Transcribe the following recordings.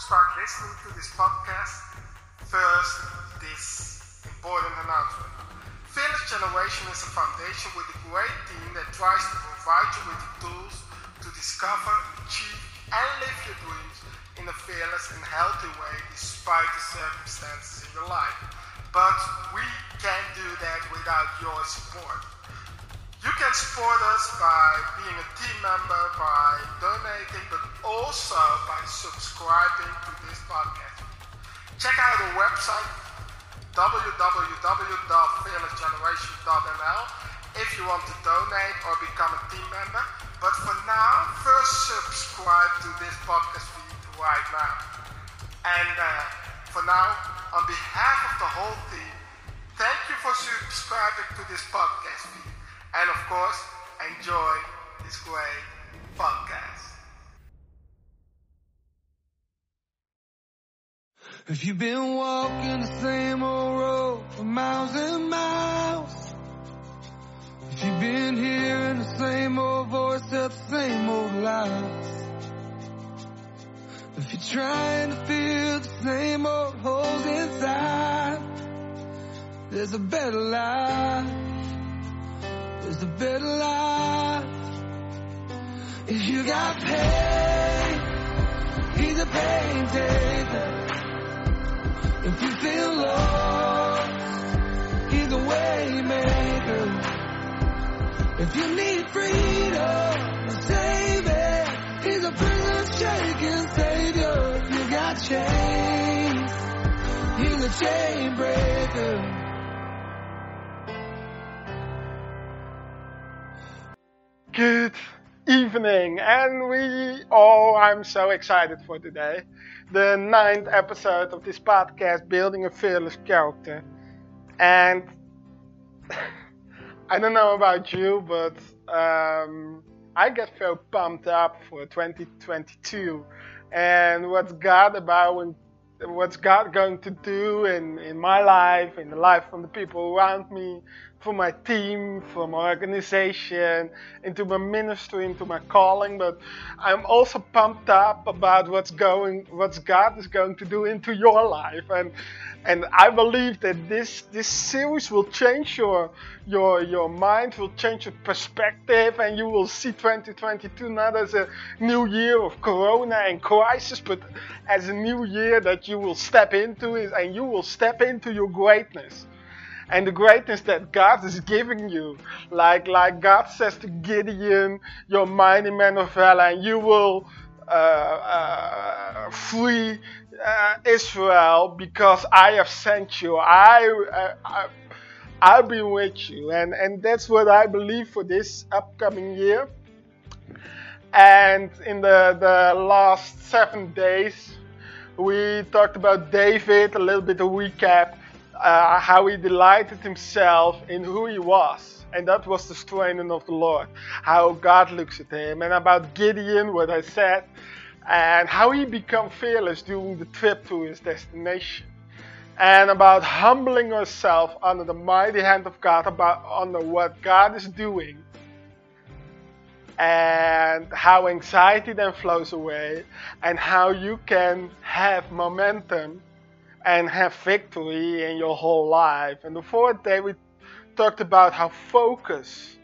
start listening to this podcast, first, this important announcement. Fearless Generation is a foundation with a great team that tries to provide you with the tools to discover, achieve, and live your dreams in a fearless and healthy way despite the circumstances in your life. But we can't do that without your support. You can support us by being a team member, by donating, but also by subscribing to this podcast. Check out our website www.fearlessgeneration.nl if you want to donate or become a team member. But for now, first subscribe to this podcast feed right now. And uh, for now, on behalf of the whole team, thank you for subscribing to this podcast feed. And of course, enjoy this great podcast. If you've been walking the same old road for miles and miles, if you've been hearing the same old voice at the same old lies, if you're trying to fill the same old holes inside, there's a better life. There's a better life. If you got pain, he's a pain taker. If you feel lost, he's a way maker. If you need freedom, a savior, he's a prison shaking savior. If you got chains, he's a chain breaker. Good evening, and we oh, I'm so excited for today. The ninth episode of this podcast, Building a Fearless Character. And I don't know about you, but um, I get so pumped up for 2022 and what's God about what's God going to do in, in my life, in the life of the people around me, for my team, for my organization, into my ministry, into my calling. But I'm also pumped up about what's going, what God is going to do into your life, and and I believe that this this series will change your your your mind, will change your perspective, and you will see 2022 not as a new year of Corona and crisis, but as a new year that you will step into it, and you will step into your greatness and the greatness that God is giving you. Like like God says to Gideon, "You're mighty man of valor, and you will uh, uh, free uh, Israel because I have sent you. I, uh, I I've been with you, and and that's what I believe for this upcoming year." And in the, the last seven days, we talked about David, a little bit of recap, uh, how he delighted himself in who he was. And that was the strengthening of the Lord, how God looks at him. And about Gideon, what I said, and how he became fearless during the trip to his destination. And about humbling yourself under the mighty hand of God, about under what God is doing and how anxiety then flows away, and how you can have momentum and have victory in your whole life. And the fourth day, we talked about how focus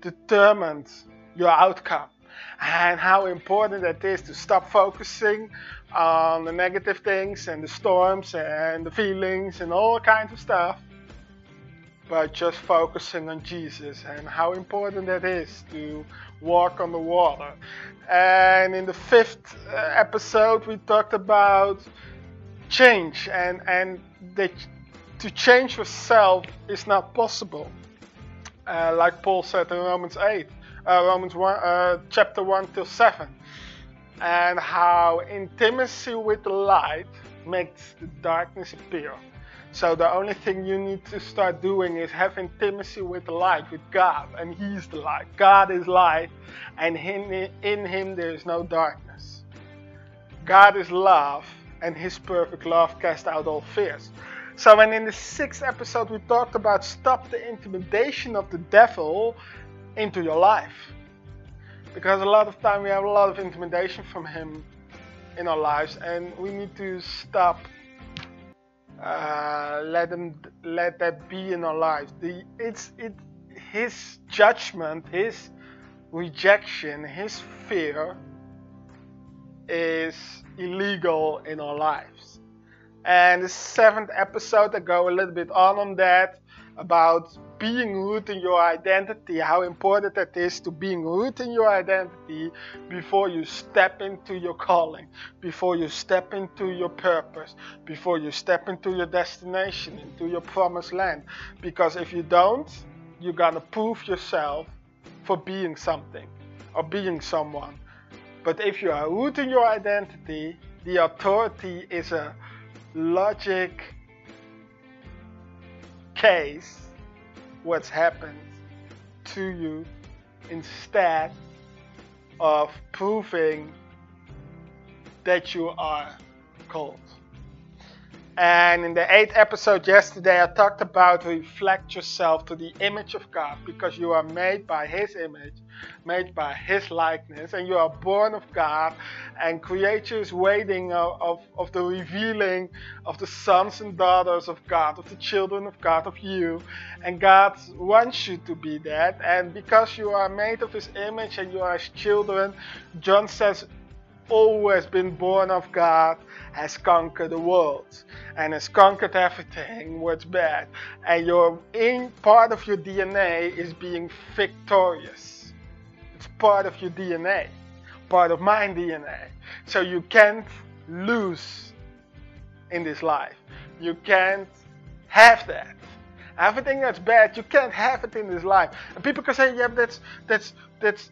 determines your outcome and how important it is to stop focusing on the negative things and the storms and the feelings and all kinds of stuff, but just focusing on Jesus and how important it is to walk on the water. And in the fifth episode, we talked about change and and that to change yourself is not possible. Uh, like Paul said in Romans 8, uh, Romans 1, uh, chapter 1 till 7, and how intimacy with the light makes the darkness appear. So the only thing you need to start doing is have intimacy with the light, with God, and He's the light. God is light, and in, in Him there is no darkness. God is love, and his perfect love cast out all fears. So, when in the sixth episode we talked about stop the intimidation of the devil into your life. Because a lot of time we have a lot of intimidation from him in our lives, and we need to stop. Uh, let them let that be in our lives. The it's it his judgment, his rejection, his fear is illegal in our lives. And the seventh episode, I go a little bit on on that about being rooted in your identity, how important it is to being rooted in your identity before you step into your calling, before you step into your purpose, before you step into your destination, into your promised land. Because if you don't, you're gonna prove yourself for being something or being someone. But if you are rooting your identity, the authority is a logic case what's happened to you instead of proving that you are called. And in the eighth episode yesterday, I talked about reflect yourself to the image of God because you are made by His image, made by His likeness, and you are born of God. And creation is waiting of, of, of the revealing of the sons and daughters of God, of the children of God, of you. And God wants you to be that. And because you are made of His image and you are His children, John says, always been born of God has conquered the world and has conquered everything what's bad. And your in part of your DNA is being victorious. It's part of your DNA, part of my DNA. So you can't lose in this life. You can't have that. Everything that's bad, you can't have it in this life. And people can say, yeah, that's that's that's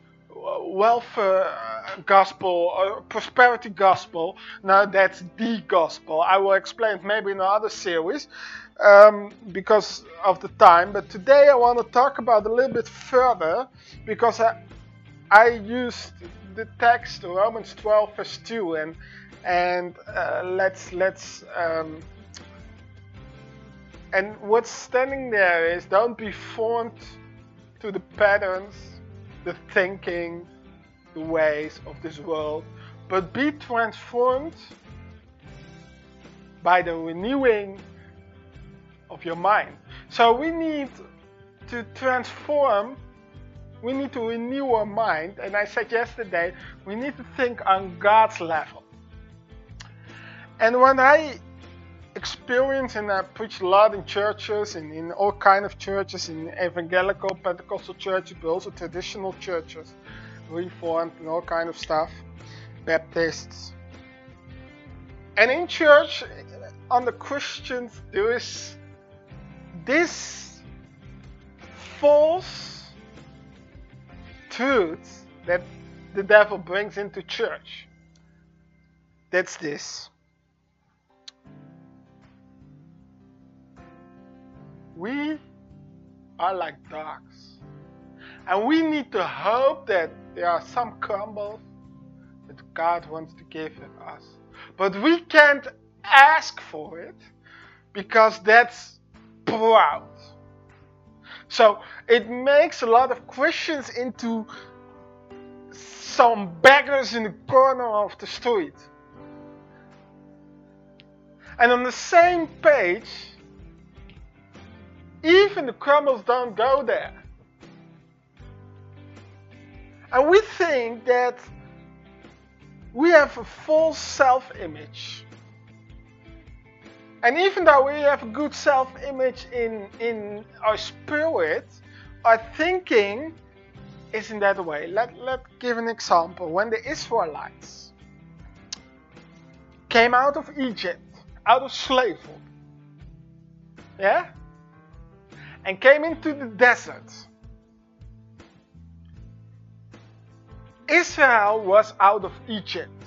welfare uh, gospel or prosperity gospel. Now that's the gospel. I will explain maybe in another series um, because of the time. But today I want to talk about a little bit further because I, I used the text Romans 12 verse 2 and and uh, let's let's um, and what's standing there is don't be formed to the patterns the thinking, the ways of this world, but be transformed by the renewing of your mind. So we need to transform, we need to renew our mind, and I said yesterday, we need to think on God's level. And when I experience and I preach a lot in churches and in all kind of churches, in evangelical, Pentecostal churches, but also traditional churches, Reformed and all kind of stuff, Baptists. And in church, on the Christians, there is this false truth that the devil brings into church. That's this. we are like dogs. And we need to hope that there are some crumbles that God wants to give us. But we can't ask for it because that's proud. So it makes a lot of Christians into some beggars in the corner of the street. And on the same page, even the crumbles don't go there. And we think that we have a false self image. And even though we have a good self image in, in our spirit, our thinking isn't that way. Let, let give an example. When the Israelites came out of Egypt, out of slavery, yeah? and came into the desert. Israel was out of Egypt,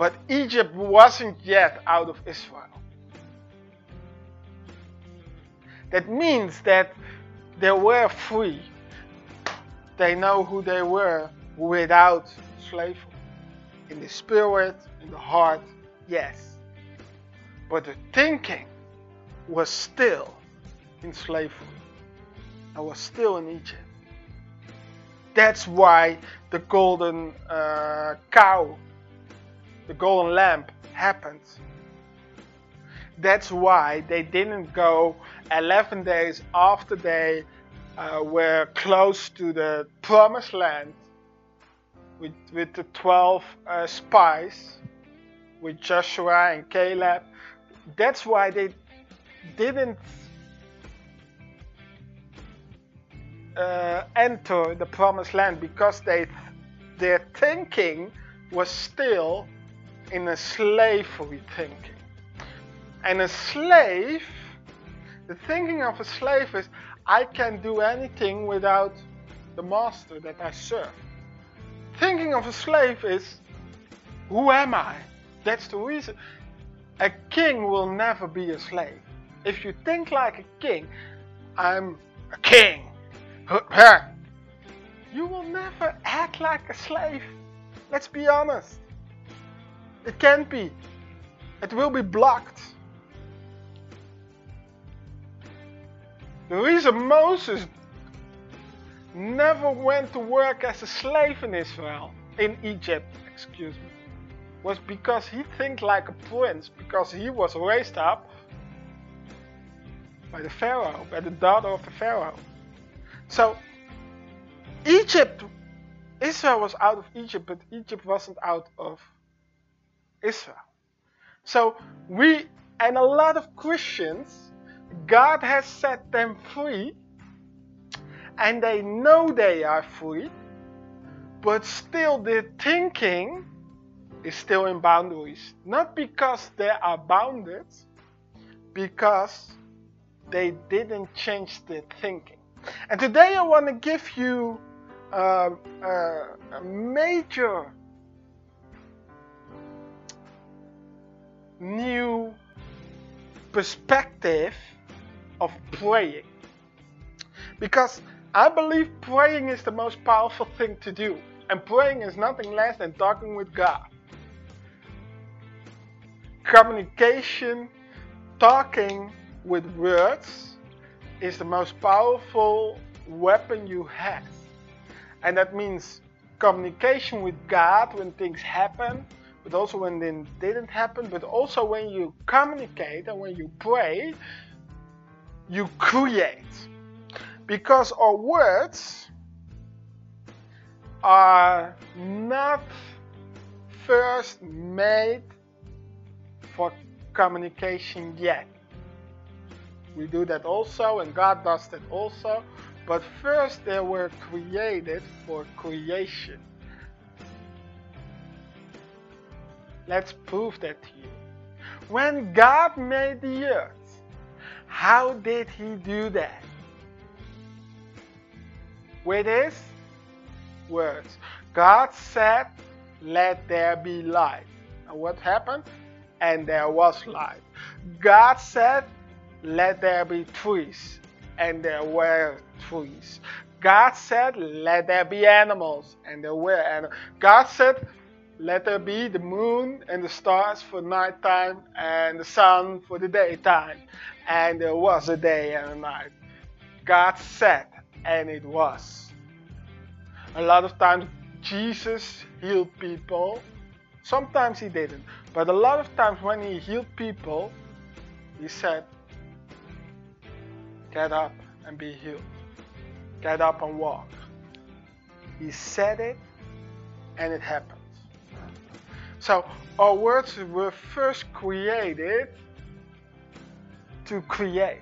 but Egypt wasn't yet out of Israel. That means that they were free. They know who they were without slavery. In the spirit, in the heart, yes. But the thinking was still in slavery. I was still in Egypt. That's why the golden uh, cow the golden lamp happened. That's why they didn't go 11 days after they uh, were close to the promised land with, with the 12 uh, spies, with Joshua and Caleb. That's why they didn't uh, enter the promised land because they their thinking was still in a slavery thinking. And a slave, the thinking of a slave is I can do anything without the master that I serve. Thinking of a slave is who am I? That's the reason. A king will never be a slave. If you think like a king, I'm a king. You will never act like a slave. Let's be honest. It can't be. It will be blocked. The reason Moses never went to work as a slave in Israel, in Egypt, excuse me, was because he think like a prince, because he was raised up by the Pharaoh, by the daughter of the Pharaoh. So Egypt, Israel was out of Egypt, but Egypt wasn't out of Israel. So we and a lot of Christians God has set them free and they know they are free, but still their thinking is still in boundaries. Not because they are bounded, because they didn't change their thinking. And today I want to give you uh, uh, a major new perspective of praying. Because I believe praying is the most powerful thing to do. And praying is nothing less than talking with God. Communication, talking with words, is the most powerful weapon you have. And that means communication with God when things happen, but also when they didn't happen, but also when you communicate and when you pray, you create. Because our words are not first made for communication yet. We do that also, and God does that also. But first, they were created for creation. Let's prove that to you. When God made the earth, how did he do that? With his words. God said, Let there be light. And what happened? And there was light. God said, Let there be trees. And there were trees. God said, Let there be animals. And there were animals. God said, Let there be the moon and the stars for nighttime and the sun for the daytime and there was a day and a night. God said, and it was. A lot of times Jesus healed people. Sometimes he didn't. But a lot of times when he healed people, he said, Get up and be healed. Get up and walk. He said it and it happened. So our words were first created to create.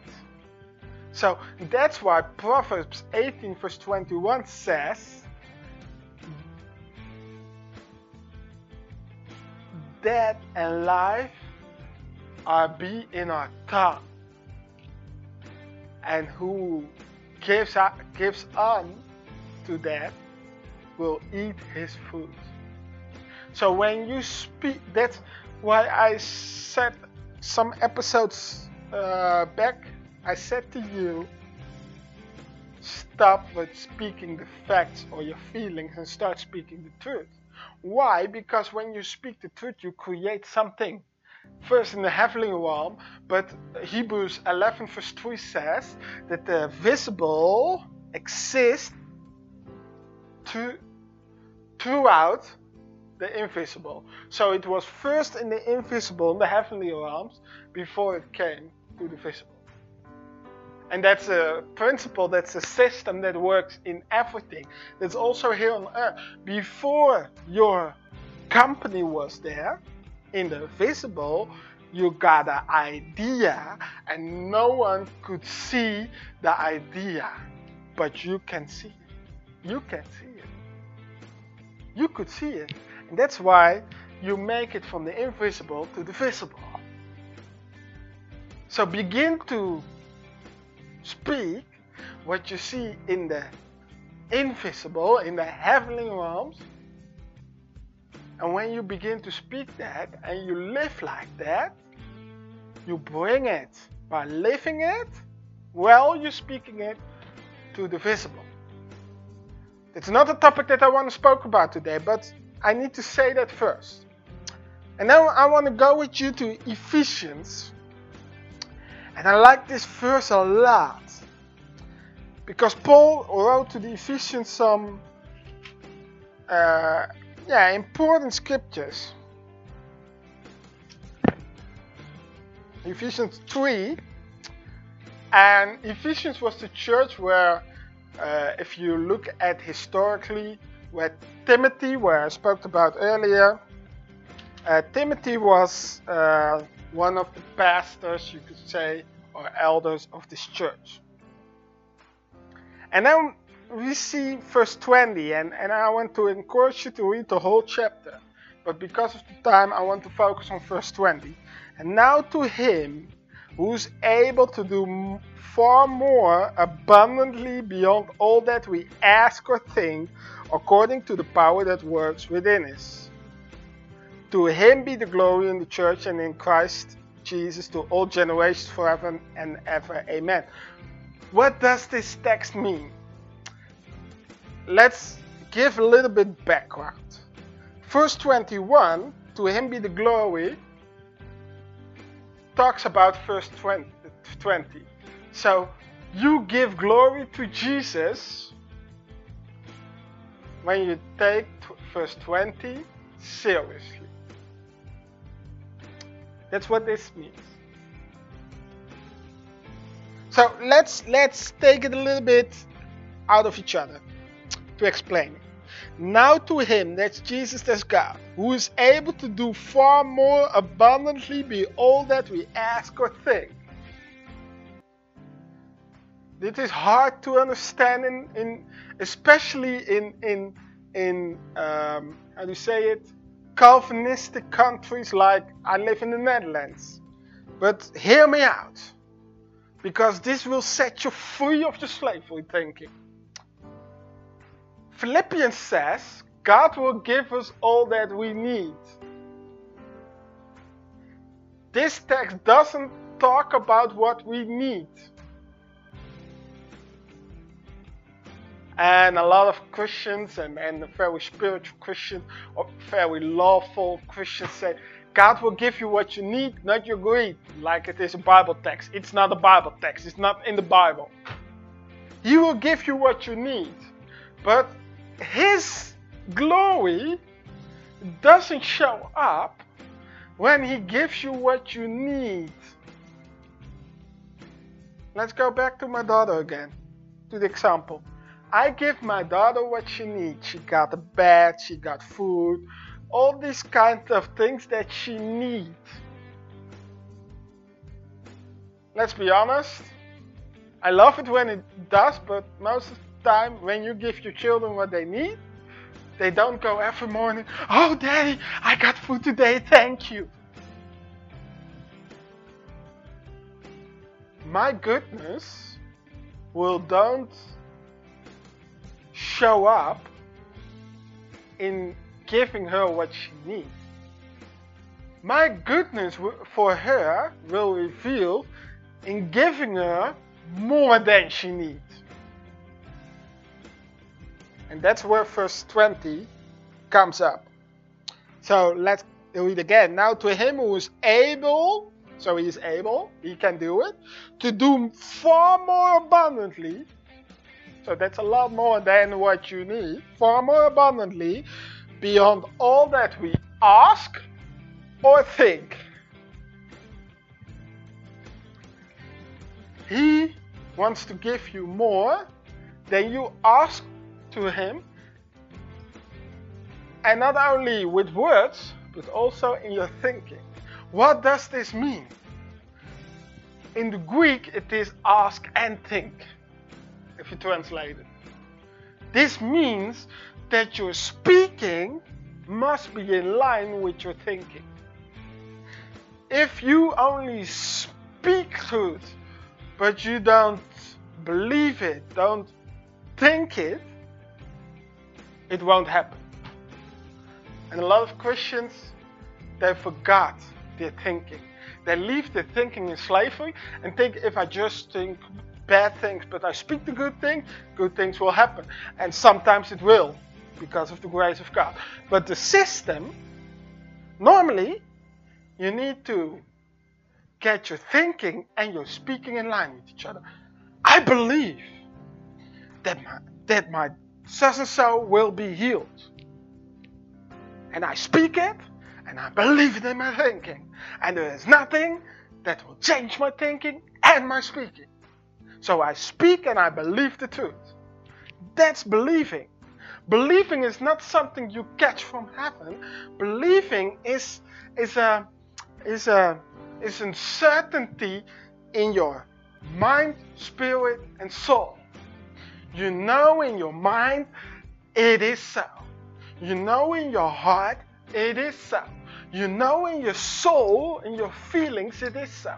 So that's why Proverbs 18, verse 21 says, Death and life are be in our tongue, and who gives, gives on to death will eat his food. So when you speak, that's why I said some episodes uh, back, I said to you, stop with speaking the facts or your feelings and start speaking the truth. Why? Because when you speak the truth, you create something. First in the heavenly realm, but Hebrews 11 verse 3 says that the visible exists to, throughout the invisible. So it was first in the invisible, in the heavenly realms, before it came to the visible. And that's a principle, that's a system that works in everything. That's also here on earth. Before your company was there, in the visible, you got an idea, and no one could see the idea, but you can see it. You can see it. You could see it. That's why you make it from the invisible to the visible. So begin to speak what you see in the invisible, in the heavenly realms. And when you begin to speak that and you live like that, you bring it by living it while you're speaking it to the visible. It's not a topic that I want to speak about today, but I need to say that first. And now I want to go with you to Ephesians and I like this verse a lot because Paul wrote to the Ephesians some uh, yeah important scriptures. Ephesians 3 and Ephesians was the church where uh, if you look at historically where Timothy where I spoke about earlier uh, Timothy was uh, one of the pastors, you could say, or elders of this church. And then we see verse 20, and, and I want to encourage you to read the whole chapter. But because of the time, I want to focus on verse 20. And now to him who's able to do far more abundantly beyond all that we ask or think, according to the power that works within us. To him be the glory in the church and in Christ Jesus to all generations forever and ever. Amen. What does this text mean? Let's give a little bit background. Verse 21, to him be the glory, talks about verse 20. 20. So you give glory to Jesus when you take verse 20 seriously. That's what this means. So let's let's take it a little bit out of each other to explain. Now to him, that's Jesus, that's God, who is able to do far more abundantly be all that we ask or think. It is hard to understand in, in especially in in in um, how do you say it Calvinistic countries like I live in the Netherlands. But hear me out, because this will set you free of your slavery thinking. Philippians says God will give us all that we need. This text doesn't talk about what we need. And a lot of Christians and, and very spiritual Christians or very lawful Christians say, God will give you what you need, not your greed, like it is a Bible text. It's not a Bible text, it's not in the Bible. He will give you what you need. But His glory doesn't show up when He gives you what you need. Let's go back to my daughter again, to the example. I give my daughter what she needs. She got a bed, she got food, all these kinds of things that she needs. Let's be honest. I love it when it does, but most of the time when you give your children what they need, they don't go every morning, Oh, daddy, I got food today, thank you. My goodness will don't show up in giving her what she needs. My goodness for her will reveal in giving her more than she needs. And that's where verse 20 comes up. So let's read again. Now to him who is able, so he is able, he can do it, to do far more abundantly so that's a lot more than what you need, far more abundantly, beyond all that we ask or think. He wants to give you more than you ask to Him, and not only with words, but also in your thinking. What does this mean? In the Greek, it is ask and think, if you translate it. This means that your speaking must be in line with your thinking. If you only speak truth but you don't believe it, don't think it, it won't happen. And a lot of Christians, they forgot their thinking. They leave their thinking in slavery and think if I just think bad things, but I speak the good thing, good things will happen. And sometimes it will, because of the grace of God. But the system, normally, you need to get your thinking and your speaking in line with each other. I believe that my, that my so and so will be healed. And I speak it and I believe it in my thinking. And there is nothing that will change my thinking and my speaking. So I speak and I believe the truth. That's believing. Believing is not something you catch from heaven. Believing is is a is a is a certainty in your mind, spirit, and soul. You know in your mind it is so. You know in your heart it is so. You know in your soul, in your feelings it is so.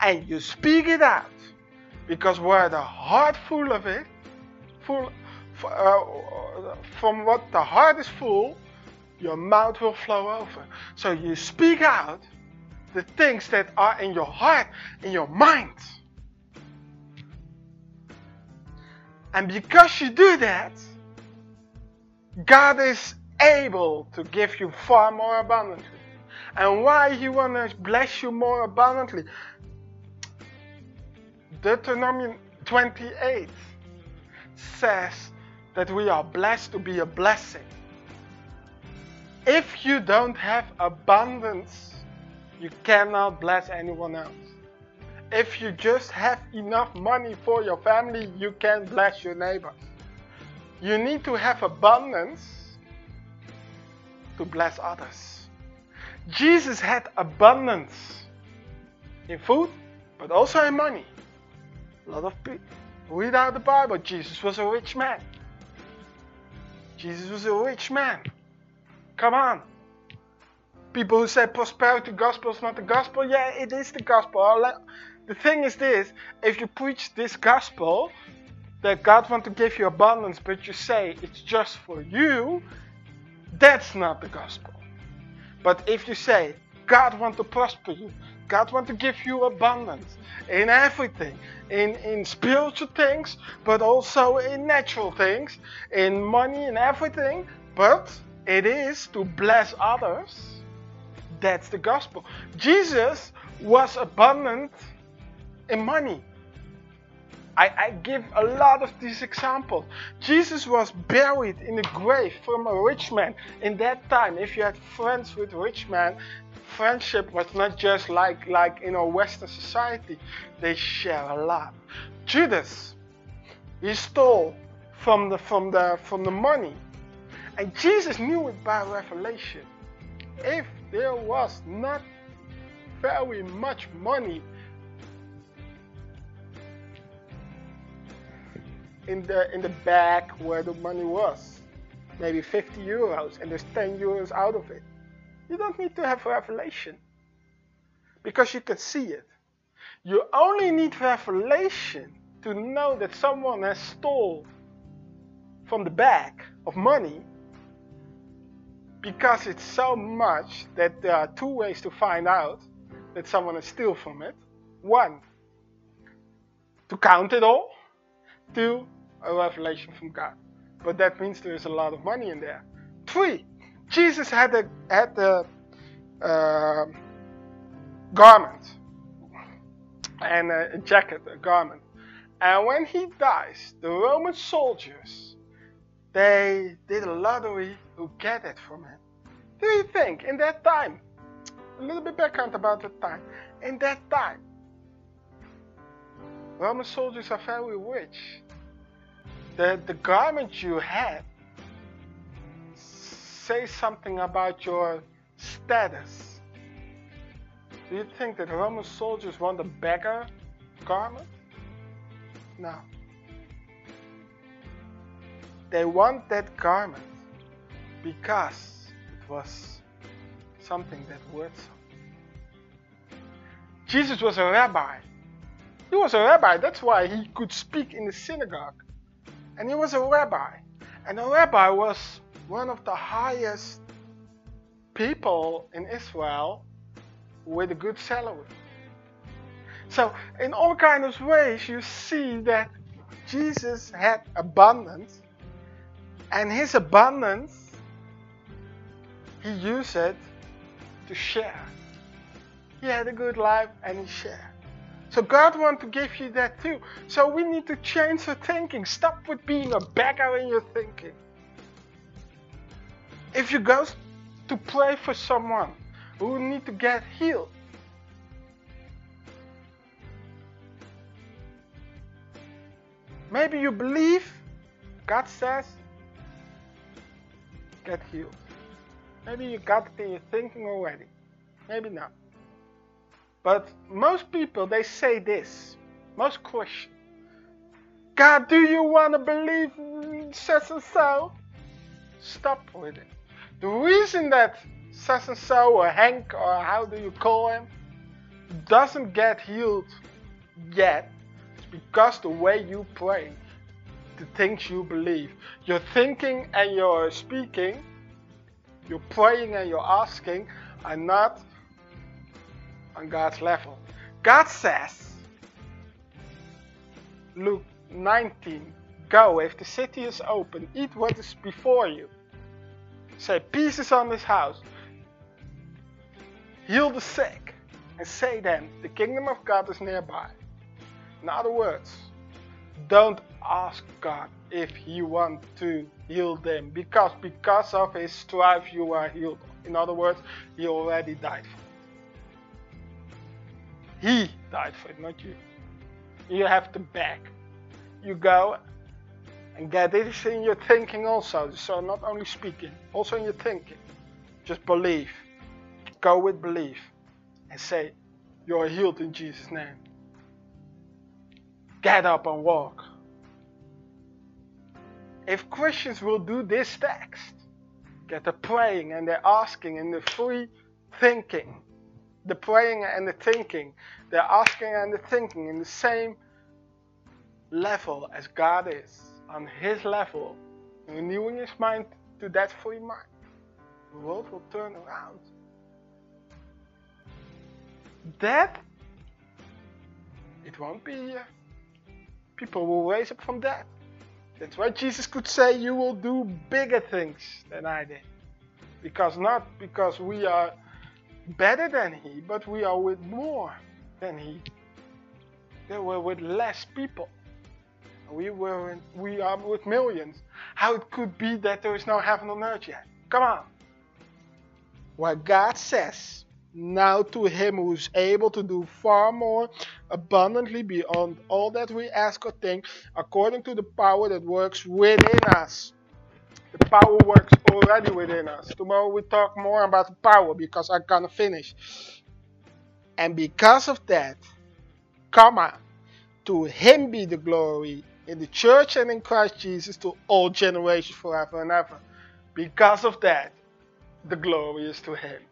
And you speak it out. Because where the heart full of it, full uh, from what the heart is full, your mouth will flow over. So you speak out the things that are in your heart, in your mind. And because you do that, God is able to give you far more abundantly. And why He want to bless you more abundantly? Deuteronomy 28 says that we are blessed to be a blessing. If you don't have abundance, you cannot bless anyone else. If you just have enough money for your family, you can bless your neighbors. You need to have abundance to bless others. Jesus had abundance in food, but also in money. A lot of people read out the Bible. Jesus was a rich man. Jesus was a rich man. Come on. People who say prosperity gospel is not the gospel, yeah, it is the gospel. The thing is this if you preach this gospel, that God wants to give you abundance, but you say it's just for you, that's not the gospel. But if you say God wants to prosper you, God wants to give you abundance in everything, in, in spiritual things, but also in natural things, in money and everything. But it is to bless others. That's the gospel. Jesus was abundant in money. I, I, give a lot of these examples. Jesus was buried in a grave from a rich man. In that time, if you had friends with rich men, friendship was not just like like in our Western society. They share a lot. Judas, he stole from the from the from the money, and Jesus knew it by revelation. If there was not very much money in the in the bag where the money was, maybe 50 euros, and there's 10 euros out of it you don't need to have revelation because you can see it. You only need revelation to know that someone has stole from the bag of money because it's so much that there are two ways to find out that someone has stolen from it. One, to count it all. Two, a revelation from God. But that means there is a lot of money in there. Three, Jesus had a had a uh, garment and a jacket, a garment. And when he dies, the Roman soldiers they did a lottery who get it from him. Do you think in that time, a little bit background about the time, in that time, Roman soldiers are very rich. The, the garment you had say something about your status. Do you think that Roman soldiers want a beggar garment? No. They want that garment because it was something that worth something. Jesus was a rabbi. He was a rabbi, that's why he could speak in the synagogue. And he was a rabbi. And a rabbi was one of the highest people in Israel with a good salary. So, in all kinds of ways, you see that Jesus had abundance, and his abundance, he used it to share. He had a good life and he shared. So God wants to give you that too. So we need to change our thinking. Stop with being a beggar in your thinking. If you go to pray for someone who need to get healed, maybe you believe God says get healed. Maybe you got it in your thinking already. Maybe not. But most people, they say this. Most Christians. God, do you want to believe such and so? Stop with it. The reason that such and so or Hank or how do you call him doesn't get healed yet is because the way you pray, the things you believe, your thinking and your speaking, your praying and your asking are not on God's level. God says, Luke 19, go, if the city is open, eat what is before you. Say, peace is on this house. Heal the sick. And say then, the kingdom of God is nearby. In other words, don't ask God if He wants to heal them because because of His strife you are healed. In other words, He already died for it. he died for it, not you. You have to beg. You go and get it in your thinking also. So not only speaking, also in your thinking. Just believe. Go with belief and say, You are healed in Jesus' name. Get up and walk. If Christians will do this text, get the praying and the asking and the free thinking, the praying and the thinking, the asking and the thinking in the same level as God is, on His level, renewing His mind to that free mind, the world will turn around. That, it won't be here. People will raise up from death. That's why Jesus could say, You will do bigger things than I did. Because not because we are better than he, but we are with more than he. They were with less people. We were in, we are with millions. How it could be that there is no heaven on earth yet? Come on. What God says now to him who is able to do far more abundantly beyond all that we ask or think, according to the power that works within us. The power works already within us. Tomorrow we talk more about the power because I'm gonna finish. And because of that, comma, to him be the glory in the church and in Christ Jesus to all generations forever and ever. Because of that, the glory is to him.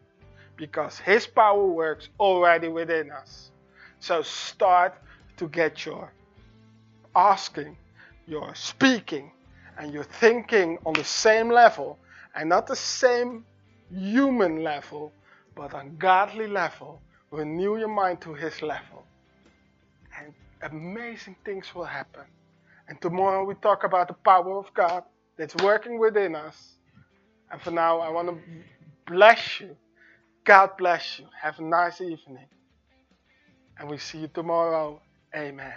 Because his power works already within us. So start to get your asking, your speaking, and you're thinking on the same level and not the same human level, but on godly level, renew your mind to his level. And amazing things will happen. And tomorrow we talk about the power of God that's working within us. And for now, I want to bless you. God bless you. Have a nice evening. And we see you tomorrow. Amen.